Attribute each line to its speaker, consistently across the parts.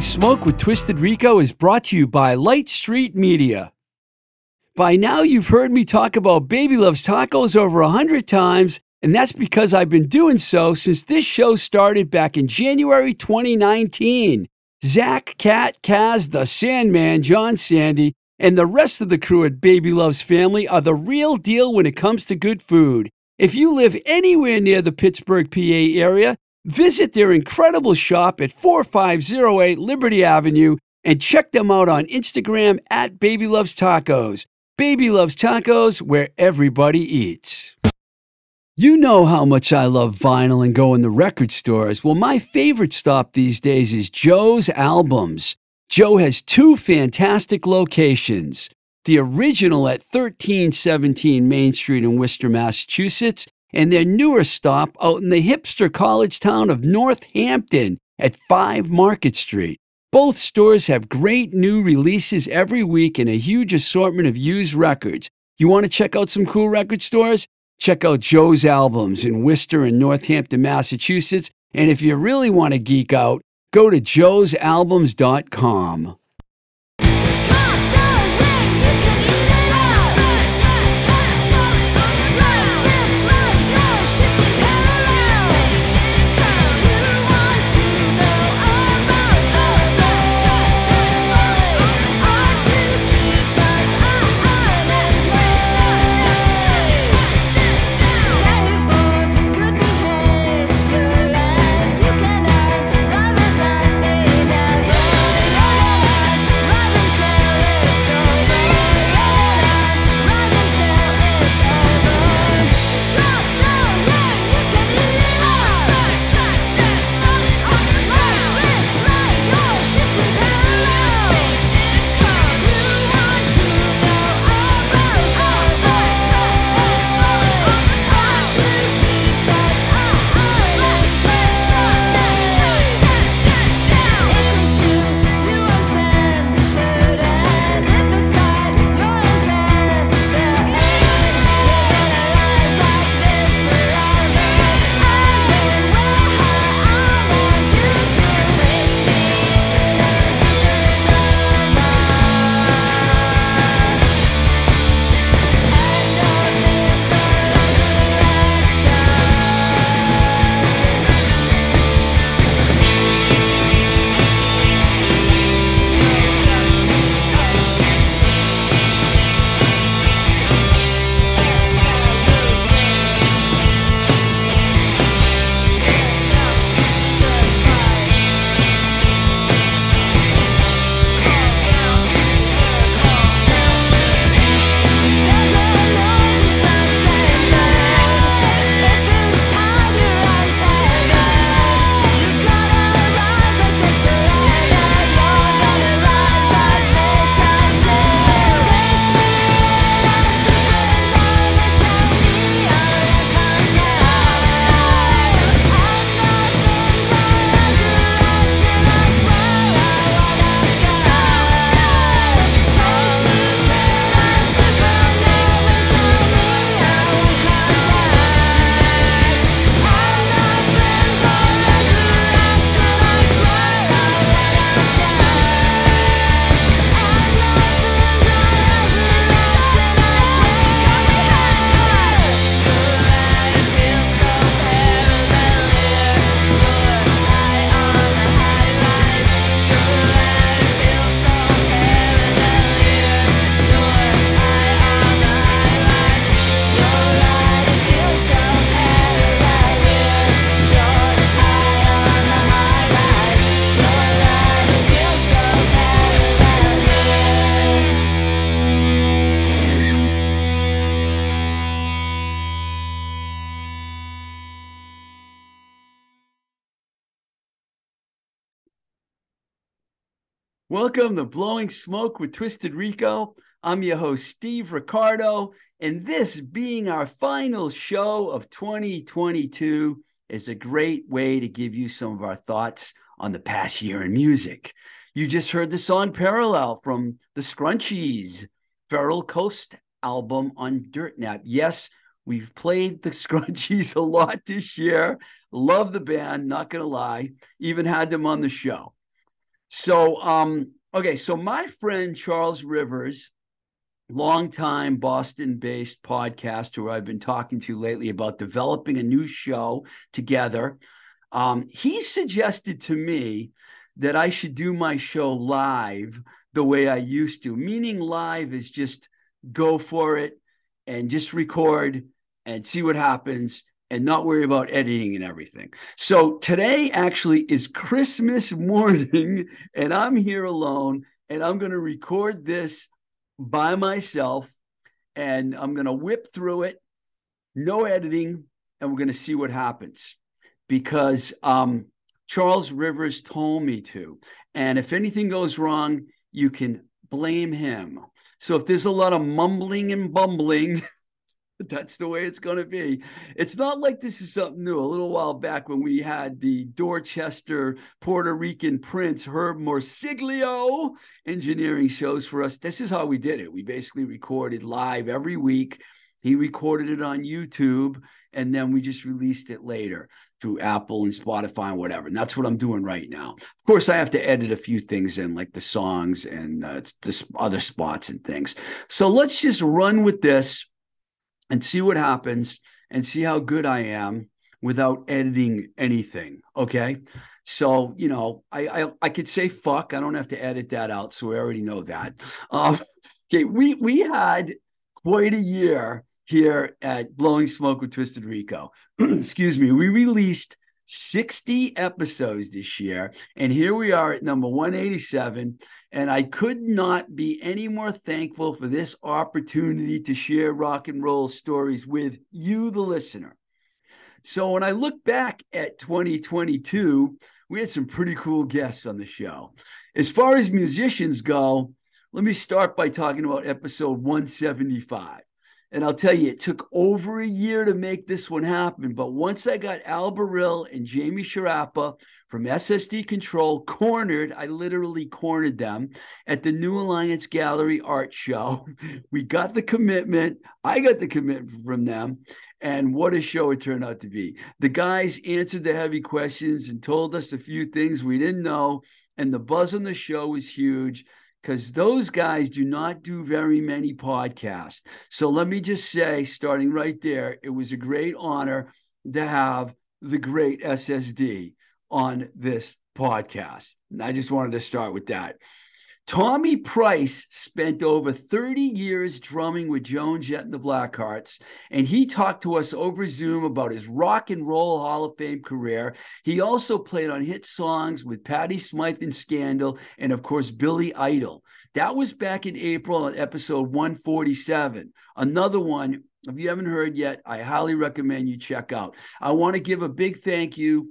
Speaker 1: Smoke with Twisted Rico is brought to you by Light Street Media. By now, you've heard me talk about Baby Loves Tacos over a hundred times, and that's because I've been doing so since this show started back in January 2019. Zach, Cat, Kaz, the Sandman, John Sandy, and the rest of the crew at Baby Loves Family are the real deal when it comes to good food. If you live anywhere near the Pittsburgh, PA area, Visit their incredible shop at 4508 Liberty Avenue and check them out on Instagram at Baby Loves Tacos. Baby Loves Tacos, where everybody eats. You know how much I love vinyl and go in the record stores. Well, my favorite stop these days is Joe's Albums. Joe has two fantastic locations the original at 1317 Main Street in Worcester, Massachusetts, and their newer stop out in the hipster college town of Northampton at 5 Market Street. Both stores have great new releases every week and a huge assortment of used records. You want to check out some cool record stores? Check out Joe's Albums in Worcester and Northampton, Massachusetts. And if you really want to geek out, go to joesalbums.com. Welcome to Blowing Smoke with Twisted Rico. I'm your host, Steve Ricardo, and this being our final show of 2022 is a great way to give you some of our thoughts on the past year in music. You just heard the song Parallel from the Scrunchies, Feral Coast album on Dirt Nap. Yes, we've played the Scrunchies a lot this year. Love the band, not going to lie. Even had them on the show.
Speaker 2: So, um, okay, so my friend Charles Rivers, longtime Boston-based podcaster who I've been talking to lately about developing a new show together. Um, he suggested to me that I should do my show live the way I used to, meaning live is just go for it and just record and see what happens and not worry about editing and everything. So today actually is Christmas morning, and I'm here alone, and I'm going to record this by myself, and I'm going to whip through it, no editing, and we're going to see what happens because um, Charles Rivers told me to. And if anything goes wrong, you can blame him. So if there's a lot of mumbling and bumbling, That's the way it's going to be. It's not like this is something new. A little while back when we had the Dorchester Puerto Rican Prince Herb Morsiglio engineering shows for us. This is how we did it. We basically recorded live every week. He recorded it on YouTube and then we just released it later through Apple and Spotify and whatever. And that's what I'm doing right now. Of course, I have to edit a few things in, like the songs and uh, the other spots and things. So let's just run with this and see what happens and see how good I am without editing anything. Okay. So, you know, I, I, I could say fuck. I don't have to edit that out. So we already know that. Um, okay. We we had quite a year here at Blowing Smoke with Twisted Rico. Excuse me. We released 60 episodes this year. And here we are at number 187. And I could not be any more thankful for this opportunity to share rock and roll stories with you, the listener. So when I look back at 2022, we had some pretty cool guests on the show. As far as musicians go, let me start by talking about episode 175. And I'll tell you, it took over a year to make this one happen. But once I got Al Barile and Jamie Sciarappa from SS Decontrol cornered, I literally cornered them at the New Alliance Gallery Art Show. We got the commitment. I got the commitment from them. And what a show it turned out to be. The guys answered the heavy questions and told us a few things we didn't know. And the buzz on the show was huge because those guys do not do very many podcasts. So let me just say, starting right there, it was a great honor to have the great SSD on this podcast. And I just wanted to start with that. Tommy Price spent over 30 years drumming with Joan Jett and the Blackhearts, and he talked to us over Zoom about his rock and roll Hall of Fame career. He also played on hit songs with Patti Smyth and Scandal, and of course, Billy Idol. That was back in April on episode 147. Another one, if you haven't heard yet, I highly recommend you check out. I want to give a big thank you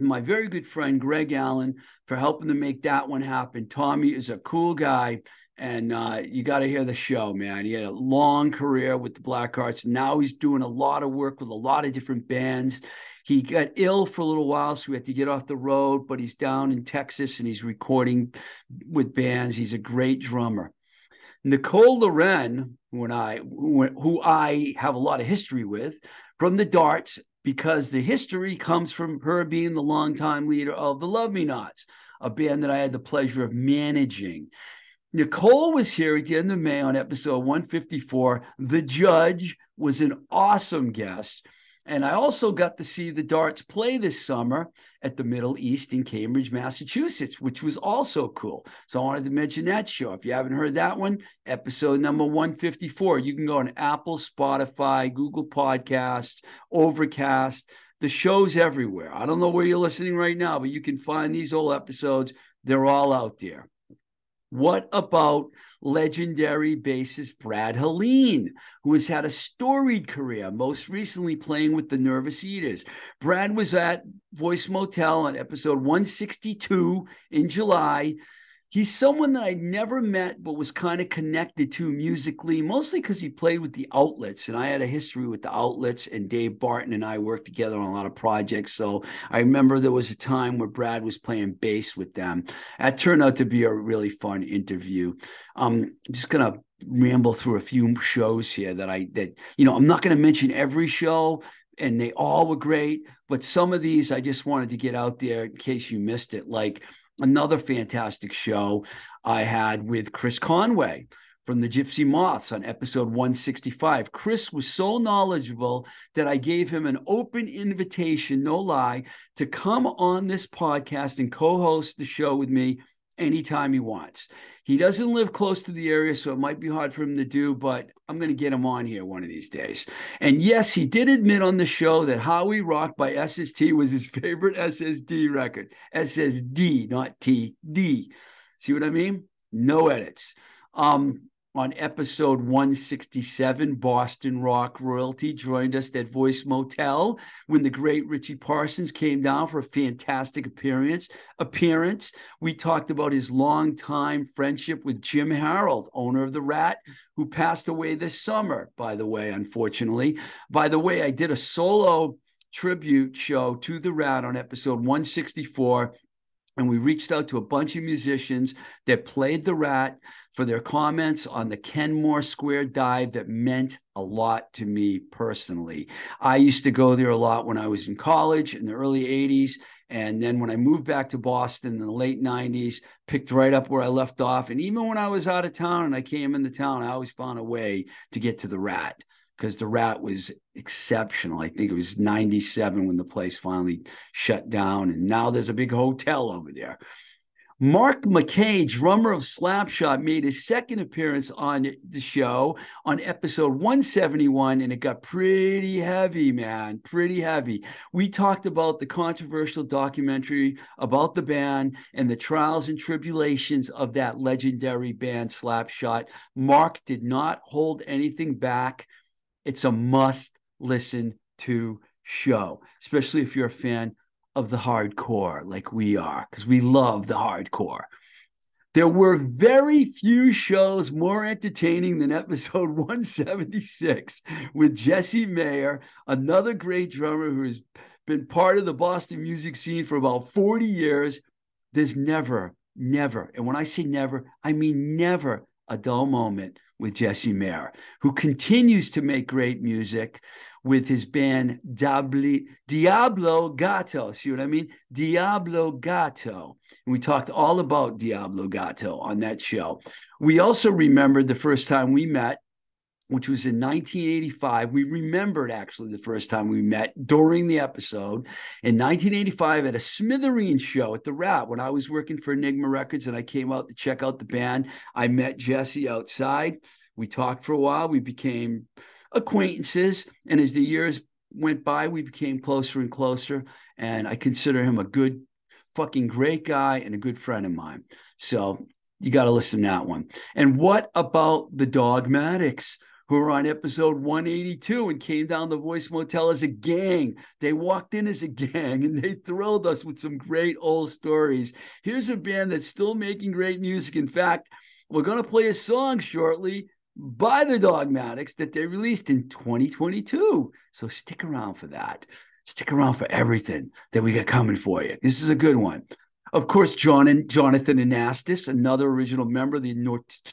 Speaker 2: my very good friend Greg Allen for helping to make that one happen. Tommy is a cool guy, and uh, you got to hear the show, man. He had a long career with the Black Blackhearts. Now he's doing a lot of work with a lot of different bands. He got ill for a little while, so we had to get off the road, but he's down in Texas and he's recording with bands. He's a great drummer. Nicole Laurenne, who I who I have a lot of history with from the Darts, because the history comes from her being the longtime leader of the Love Me Nots, a band that I had the pleasure of managing. Nicole was here at the end of May on episode 154. The judge was an awesome guest. And I also got to see the darts play this summer at the Middle East in Cambridge, Massachusetts, which was also cool. So I wanted to mention that show. If you haven't heard that one, episode number 154, you can go on Apple, Spotify, Google Podcasts, Overcast. The show's everywhere. I don't know where you're listening right now, but you can find these old episodes. They're all out there. What about legendary bassist Brad Halin, who has had a storied career, most recently playing with the Nervous Eaters? Brad was at Voice Motel on episode 162 in July he's someone that I'd never met, but was kind of connected to musically, mostly because he played with the outlets. And I had a history with the outlets, and Dave Barton and I worked together on a lot of projects. So I remember there was a time where Brad was playing bass with them. That turned out to be a really fun interview. Um, I'm just going to ramble through a few shows here that I, that, you know, I'm not going to mention every show and they all were great. But some of these I just wanted to get out there in case you missed it. Like Another fantastic show I had with Chris Conway from the Gypsy Moths on episode 165. Chris was so knowledgeable that I gave him an open invitation, no lie, to come on this podcast and co host the show with me anytime he wants. He doesn't live close to the area, so it might be hard for him to do, but I'm going to get him on here one of these days. And yes, he did admit on the show that How We Rock by SST was his favorite SSD record. SSD, not T, D. See what I mean? No edits. Um, on episode 167, Boston Rock Royalty joined us at Voice Motel when the great Richie Parsons came down for a fantastic appearance. Appearance. We talked about his long-time friendship with Jim Harold, owner of the Rat, who passed away this summer, by the way, unfortunately. By the way, I did a solo tribute show to the Rat on episode 164 and we reached out to a bunch of musicians that played the rat for their comments on the Kenmore Square dive that meant a lot to me personally. I used to go there a lot when I was in college in the early 80s. And then when I moved back to Boston in the late 90s, picked right up where I left off. And even when I was out of town and I came into town, I always found a way to get to the rat because the rat was exceptional. I think it was 97 when the place finally shut down. And now there's a big hotel over there. Mark McKay, drummer of Slapshot, made his second appearance on the show on episode 171, and it got pretty heavy, man, pretty heavy. We talked about the controversial documentary about the band and the trials and tribulations of that legendary band, Slapshot. Mark did not hold anything back it's a must listen to show, especially if you're a fan of the hardcore like we are, because we love the hardcore. There were very few shows more entertaining than episode 176 with Jesse Mayer, another great drummer who has been part of the Boston music scene for about 40 years. There's never, never, and when I say never, I mean never a dull moment with Jesse Mayer, who continues to make great music with his band Dabli, Diablo Gato. See what I mean? Diablo Gato. And we talked all about Diablo Gato on that show. We also remembered the first time we met which was in 1985. We remembered actually the first time we met during the episode in 1985 at a Smithereen show at the Rat when I was working for Enigma Records and I came out to check out the band. I met Jesse outside. We talked for a while. We became acquaintances. And as the years went by, we became closer and closer. And I consider him a good, fucking great guy and a good friend of mine. So you got to listen to that one. And what about the Dogmatics? Who were on episode 182 and came down the Voice Motel as a gang. They walked in as a gang and they thrilled us with some great old stories. Here's a band that's still making great music. In fact, we're going to play a song shortly by the Dogmatics that they released in 2022. So stick around for that. Stick around for everything that we got coming for you. This is a good one. Of course, John and Jonathan Anastas, another original member of the,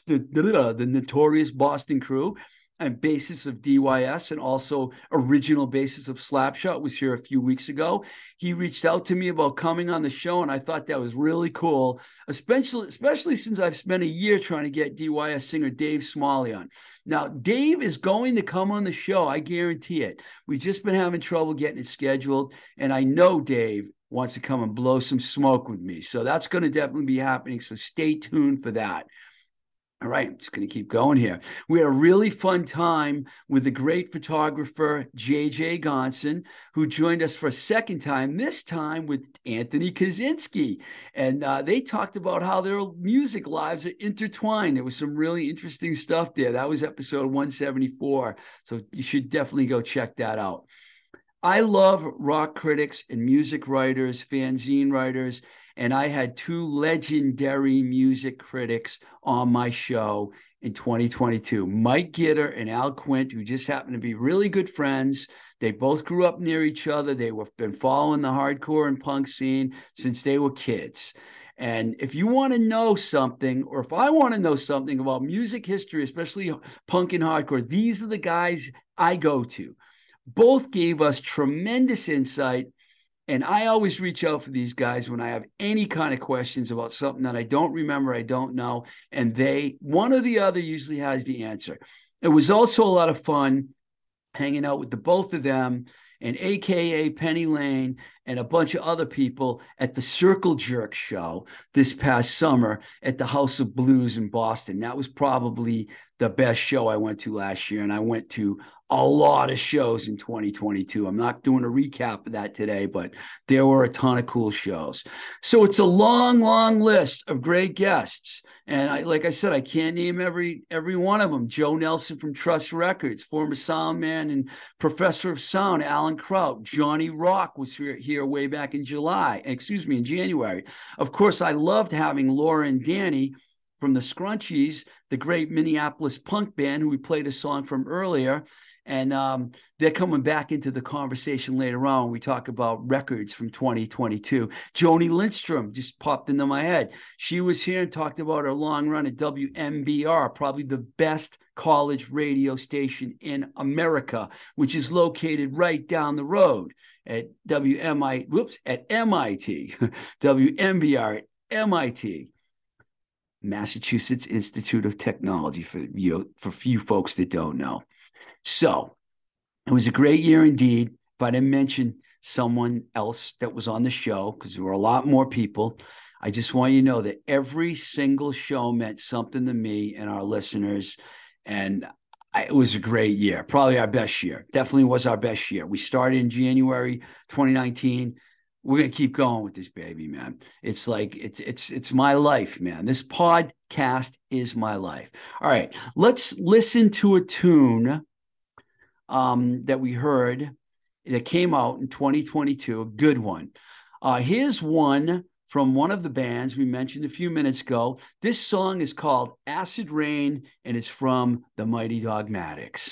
Speaker 2: the, the notorious Boston crew, and bassist of DYS and also original bassist of Slapshot was here a few weeks ago. He reached out to me about coming on the show, and I thought that was really cool, especially especially since I've spent a year trying to get DYS singer Dave Smalley on. Now, Dave is going to come on the show. I guarantee it. We've just been having trouble getting it scheduled, and I know Dave wants to come and blow some smoke with me. So that's going to definitely be happening. So stay tuned for that. All right, I'm just going to keep going here. We had a really fun time with the great photographer JJ Gonson, who joined us for a second time, this time with Anthony Kaczynski. And uh, they talked about how their music lives are intertwined. There was some really interesting stuff there. That was episode 174. So you should definitely go check that out. I love rock critics and music writers, fanzine writers and I had two legendary music critics on my show in 2022 Mike Gitter and Al Quint, who just happen to be really good friends. They both grew up near each other. They have been following the hardcore and punk scene since they were kids. And if you want to know something, or if I want to know something about music history, especially punk and hardcore, these are the guys I go to. Both gave us tremendous insight And I always reach out for these guys when I have any kind of questions about something that I don't remember, I don't know. And they, one or the other, usually has the answer. It was also a lot of fun hanging out with the both of them and AKA Penny Lane and a bunch of other people at the Circle Jerk show this past summer at the House of Blues in Boston. That was probably the best show I went to last year. And I went to a lot of shows in 2022. I'm not doing a recap of that today, but there were a ton of cool shows. So it's a long, long list of great guests. And I, like I said, I can't name every every one of them. Joe Nelson from Trust Records, former sound man and professor of sound, Alan Kraut. Johnny Rock was here, here way back in July, excuse me, in January. Of course, I loved having Laura and Danny from the Scrunchies, the great Minneapolis punk band who we played a song from earlier. And um, they're coming back into the conversation later on. We talk about records from 2022. Joni Lindstrom just popped into my head. She was here and talked about her long run at WMBR, probably the best college radio station in America, which is located right down the road at WMI, whoops, at MIT, WMBR at MIT. Massachusetts Institute of Technology for you know, for few folks that don't know. So it was a great year indeed. If I didn't mention someone else that was on the show, because there were a lot more people, I just want you to know that every single show meant something to me and our listeners. And I, it was a great year, probably our best year. Definitely was our best year. We started in January 2019 we're gonna keep going with this baby, man. It's like it's it's it's my life, man. This podcast is my life. All right, let's listen to a tune um, that we heard that came out in 2022, a good one. Uh, here's one from one of the bands we mentioned a few minutes ago. This song is called Acid Rain and it's from the Mighty Dogmatics.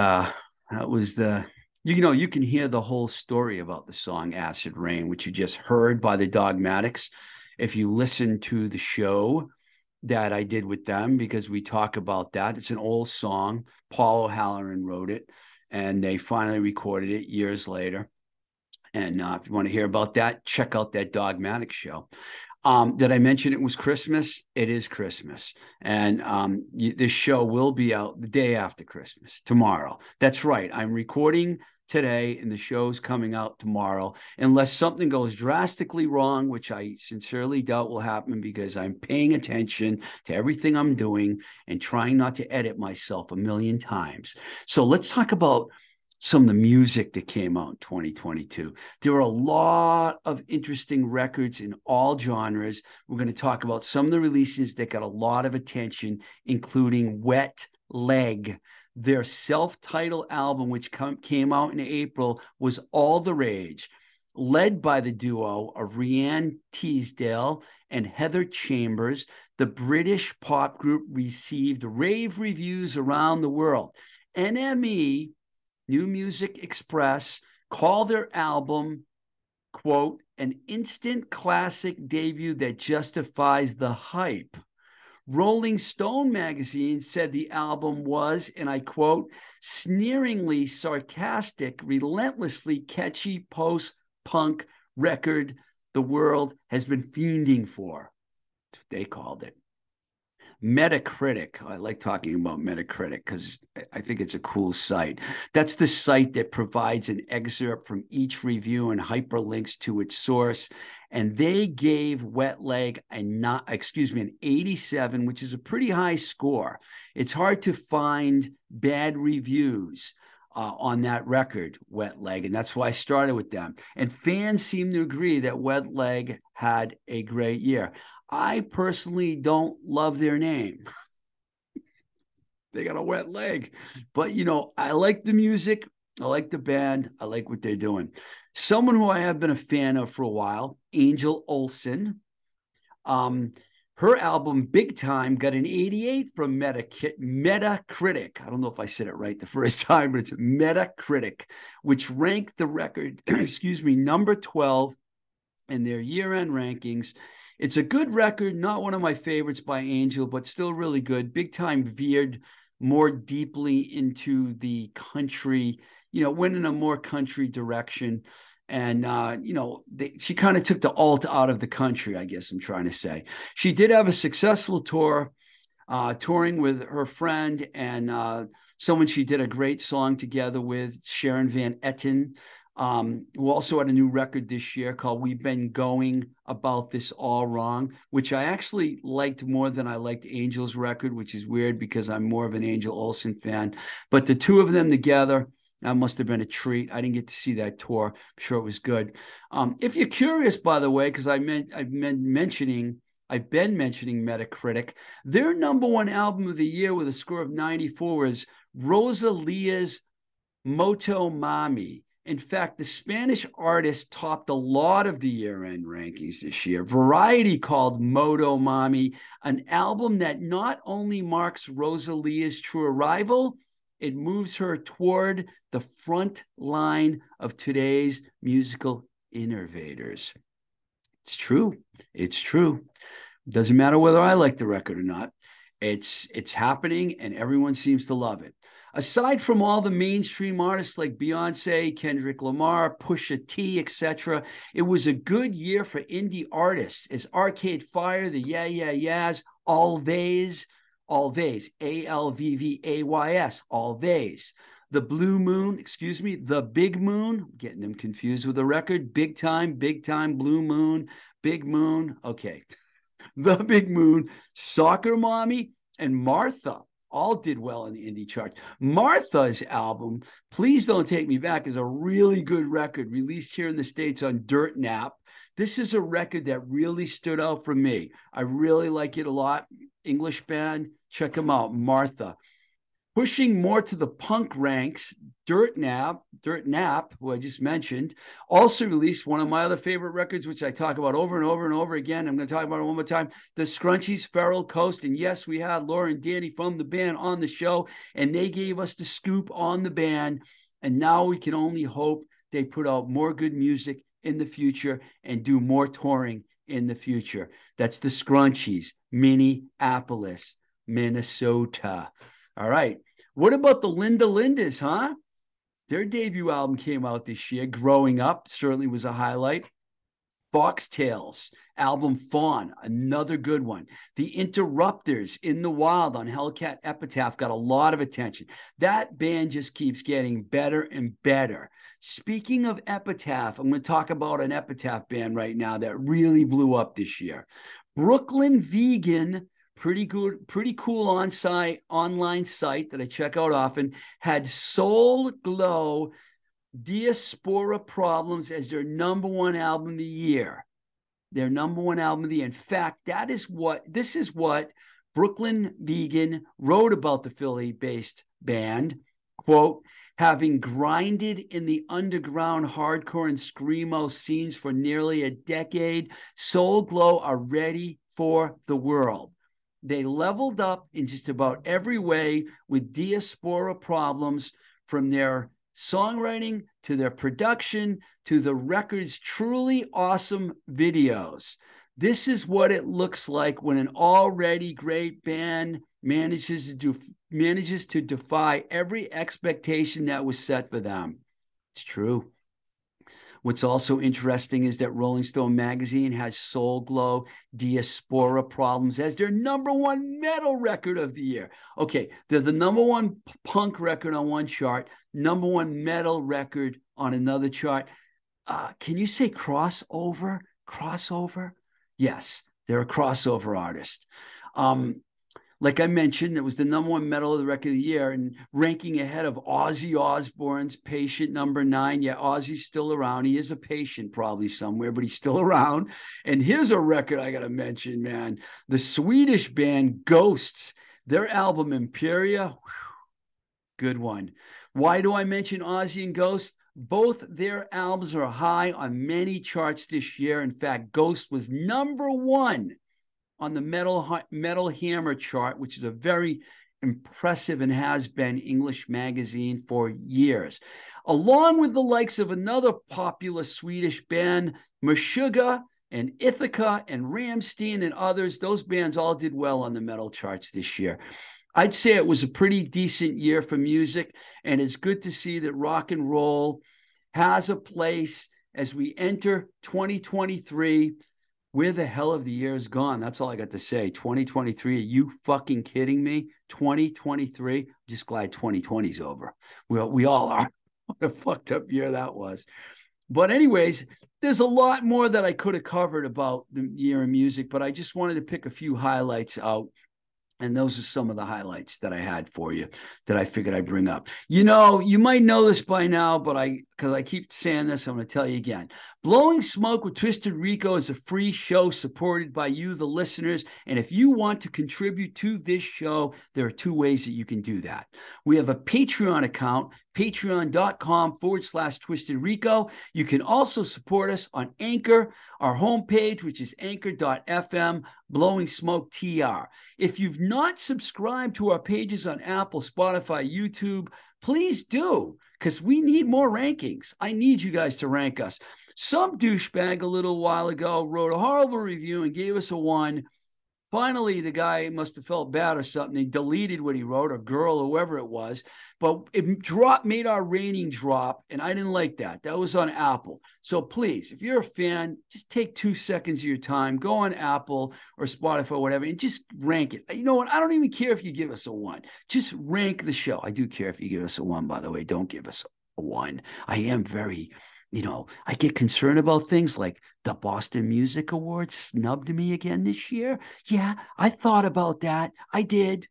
Speaker 2: Yeah, that was the you know you can hear the whole story about the song Acid Rain, which you just heard by the Dogmatics. If you listen to the show that I did with them, because we talk about that, it's an old song. Paul O'Halloran wrote it, and they finally recorded it years later. And uh, if you want to hear about that, check out that Dogmatic show. Um, did I mention it was Christmas? It is Christmas. And um, you, this show will be out the day after Christmas, tomorrow. That's right. I'm recording today and the show's coming out tomorrow, unless something goes drastically wrong, which I sincerely doubt will happen because I'm paying attention to everything I'm doing and trying not to edit myself a million times. So let's talk about some of the music that came out in 2022. There were a lot of interesting records in all genres. We're going to talk about some of the releases that got a lot of attention, including Wet Leg. Their self titled album, which came out in April, was all the rage. led by the duo of Rhian Teasdale and Heather Chambers. The British pop group received rave reviews around the world. NME, New Music Express, called their album, quote, an instant classic debut that justifies the hype. Rolling Stone magazine said the album was, and I quote, sneeringly sarcastic, relentlessly catchy post punk record the world has been fiending for. They called it. Metacritic. I like talking about Metacritic because I think it's a cool site. That's the site that provides an excerpt from each review and hyperlinks to its source. And they gave Wet Leg a not, excuse me, an 87, which is a pretty high score. It's hard to find bad reviews. Uh, on that record, Wet Leg. And that's why I started with them. And fans seem to agree that Wet Leg had a great year. I personally don't love their name. they got a wet leg. But, you know, I like the music. I like the band. I like what they're doing. Someone who I have been a fan of for a while, Angel Olsen. Um, her album Big Time got an 88 from Metacritic. I don't know if I said it right the first time, but it's Metacritic, which ranked the record, excuse me, number 12 in their year end rankings. It's a good record, not one of my favorites by Angel, but still really good. Big time veered more deeply into the country, you know, went in a more country direction. And, uh, you know, they, she kind of took the alt out of the country, I guess I'm trying to say. She did have a successful tour, uh, touring with her friend and uh, someone she did a great song together with, Sharon Van Etten um, who also had a new record this year called We've Been Going About This All Wrong, which I actually liked more than I liked Angel's record, which is weird because I'm more of an Angel Olsen fan. But the two of them together, that must have been a treat. I didn't get to see that tour. I'm sure it was good. Um, if you're curious, by the way, because I meant I've been mentioning I've been mentioning Metacritic, their number one album of the year with a score of 94 is Rosalia's Moto Mami. In fact, the Spanish artist topped a lot of the year end rankings this year. Variety called Moto Mami an album that not only marks Rosalia's true arrival, it moves her toward the front line of today's musical innovators. It's true. It's true. Doesn't matter whether I like the record or not. It's it's happening and everyone seems to love it aside from all the mainstream artists like Beyonce, Kendrick Lamar, Pusha T, etc., it was a good year for indie artists as Arcade Fire, the Yeah Yeah Yeahs, Alvvays, Alvvays, A L V V A Y S, Alvvays. The Blue Moon, excuse me, the Big Moon, getting them confused with the record. Big time, big time, Blue Moon, Big Moon. Okay. the Big Moon, Soccer Mommy, and Martha all did well in the indie chart. Martha's album, Please Don't Take Me Back, is a really good record released here in the States on Dirt Nap. This is a record that really stood out for me. I really like it a lot. English band, check them out. Martha. Pushing more to the punk ranks, Dirt Nap, Dirt Nap, who I just mentioned, also released one of my other favorite records, which I talk about over and over and over again. I'm going to talk about it one more time. The Scrunchies, Feral Coast. And yes, we had Laura and Danny from the band on the show, and they gave us the scoop on the band. And now we can only hope they put out more good music in the future and do more touring in the future. That's the Scrunchies, Minneapolis, Minnesota. All right. What about the Linda Lindas, huh? Their debut album came out this year. Growing Up certainly was a highlight. Foxtails album Fawn, another good one. The Interrupters in the Wild on Hellcat Epitaph got a lot of attention. That band just keeps getting better and better. Speaking of Epitaph, I'm going to talk about an Epitaph band right now that really blew up this year. Brooklyn Vegan pretty good, pretty cool on-site online site that I check out often, had Soul Glo Diaspora Problems as their number one album of the year. Their number one album of the year. In fact, that is what this is what Brooklyn Vegan wrote about the Philly-based band. Quote, having grinded in the underground hardcore and screamo scenes for nearly a decade, Soul Glo are ready for the world. They leveled up in just about every way with diaspora problems from their songwriting to their production to the record's truly awesome videos. This is what it looks like when an already great band manages to do manages to defy every expectation that was set for them. It's true. What's also interesting is that Rolling Stone magazine has Soul Glo Diaspora Problems as their number one metal record of the year. Okay, they're the number one punk record on one chart, number one metal record on another chart. Uh, can you say crossover? Crossover? Yes, they're a crossover artist. Um, like I mentioned, it was the number one metal of the record of the year and ranking ahead of Ozzy Osbourne's Patient number nine. Yeah, Ozzy's still around. He is a patient probably somewhere, but he's still around. And here's a record I got to mention, man. The Swedish band Ghosts, their album Impera, whew, good one. Why do I mention Ozzy and Ghosts? Both their albums are high on many charts this year. In fact, Ghost was number one on the Metal Metal Hammer chart, which is a very impressive and has been English magazine for years, along with the likes of another popular Swedish band, Meshuggah and Ithaca and Rammstein and others. Those bands all did well on the metal charts this year. I'd say it was a pretty decent year for music, and it's good to see that rock and roll has a place as we enter 2023 where the hell have the years gone? That's all I got to say. 2023, are you fucking kidding me? 2023, I'm just glad 2020's over. We, we all are. what a fucked up year that was. But, anyways, there's a lot more that I could have covered about the year in music, but I just wanted to pick a few highlights out and those are some of the highlights that I had for you that I figured I'd bring up. You know, you might know this by now, but I, because I keep saying this, I'm going to tell you again. Blowing Smoke with Twisted Rico is a free show supported by you, the listeners. And if you want to contribute to this show, there are two ways that you can do that. We have a Patreon account, patreon.com forward slash Twisted Rico. You can also support us on Anchor, our homepage, which is anchor.fm, Blowing Smoke TR. If you've not subscribed to our pages on Apple, Spotify, YouTube, please do because we need more rankings. I need you guys to rank us. Some douchebag a little while ago wrote a horrible review and gave us a one. Finally, the guy must have felt bad or something. He deleted what he wrote, or girl, or whoever it was. But it dropped, made our rating drop, and I didn't like that. That was on Apple. So please, if you're a fan, just take two seconds of your time, go on Apple or Spotify, or whatever, and just rank it. You know what? I don't even care if you give us a one. Just rank the show. I do care if you give us a one, by the way. Don't give us a one. I am very you know, I get concerned about things like the Boston Music Awards snubbed me again this year. Yeah, I thought about that. I did.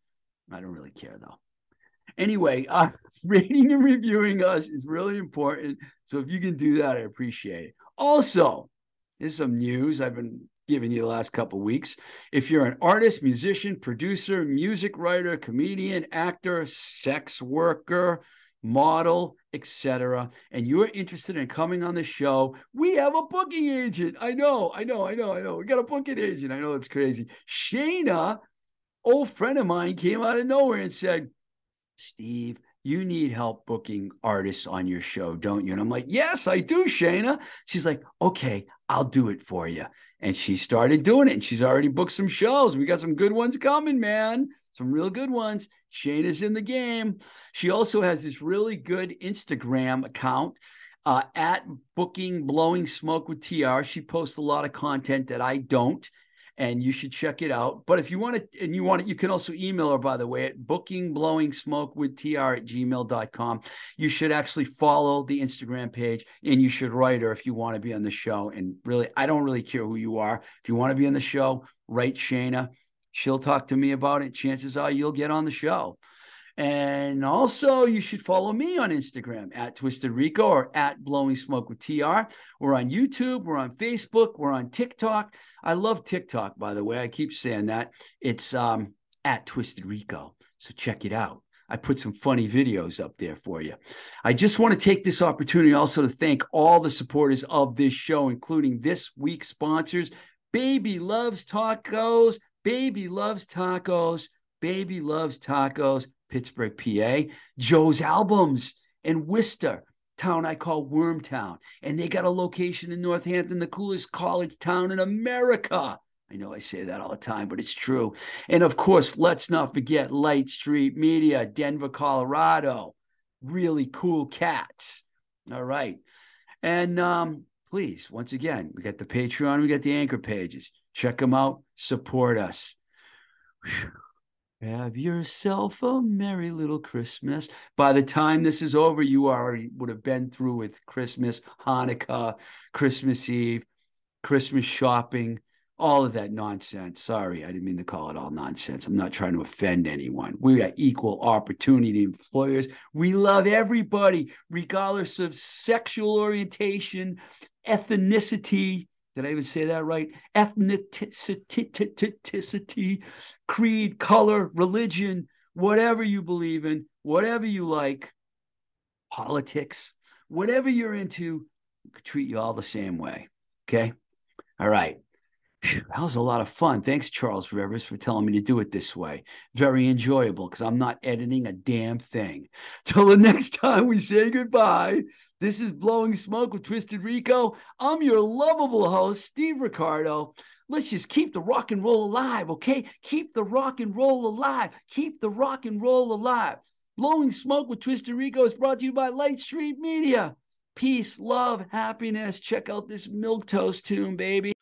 Speaker 2: I don't really care though. Anyway, uh, rating and reviewing us is really important. So if you can do that, I appreciate it. Also, there's some news I've been giving you the last couple weeks. If you're an artist, musician, producer, music writer, comedian, actor, sex worker, model, etc., and you're interested in coming on the show, we have a booking agent. I know, I know, I know, I know. We got a booking agent. I know it's crazy. Shayna, old friend of mine, came out of nowhere and said, Steve, you need help booking artists on your show, don't you? And I'm like, yes, I do, Shayna. She's like, okay, I'll do it for you. And she started doing it and she's already booked some shows. We got some good ones coming, man. Some real good ones. Shayna's in the game. She also has this really good Instagram account uh, at Booking Blowing Smoke with TR. She posts a lot of content that I don't and you should check it out. But if you want to, and you want it, you can also email her, by the way, at booking blowing smoke with tr at gmail.com. You should actually follow the Instagram page and you should write her if you want to be on the show. And really, I don't really care who you are. If you want to be on the show, write Shayna. She'll talk to me about it. Chances are you'll get on the show. And also, you should follow me on Instagram at Twisted Rico or at Blowing Smoke with TR. We're on YouTube, we're on Facebook, we're on TikTok. I love TikTok, by the way. I keep saying that. It's um, at Twisted Rico. So check it out. I put some funny videos up there for you. I just want to take this opportunity also to thank all the supporters of this show, including this week's sponsors Baby Loves Tacos, Baby Loves Tacos, Baby Loves Tacos, Pittsburgh, PA, Joe's Albums in Worcester, town I call Wormtown. And they got a location in Northampton, the coolest college town in America. I know I say that all the time, but it's true. And of course, let's not forget Light Street Media, Denver, Colorado. Really cool cats. All right. And um, please, once again, we got the Patreon, we got the anchor pages. Check them out, support us. Whew. Have yourself a merry little Christmas. By the time this is over, you already would have been through with Christmas, Hanukkah, Christmas Eve, Christmas shopping, all of that nonsense. Sorry, I didn't mean to call it all nonsense. I'm not trying to offend anyone. We are equal opportunity employers. We love everybody, regardless of sexual orientation, ethnicity. Did I even say that right? Ethnicity, creed, color, religion, whatever you believe in, whatever you like, politics, whatever you're into, treat you all the same way. Okay. All right. That was a lot of fun. Thanks, Charles Rivers, for telling me to do it this way. Very enjoyable because I'm not editing a damn thing. Till the next time we say goodbye, this is Blowing Smoke with Twisted Rico. I'm your lovable host, Steve Ricardo. Let's just keep the rock and roll alive, okay? Keep the rock and roll alive. Keep the rock and roll alive. Blowing Smoke with Twisted Rico is brought to you by Light Street Media. Peace, love, happiness. Check out this Milk Toast tune, baby.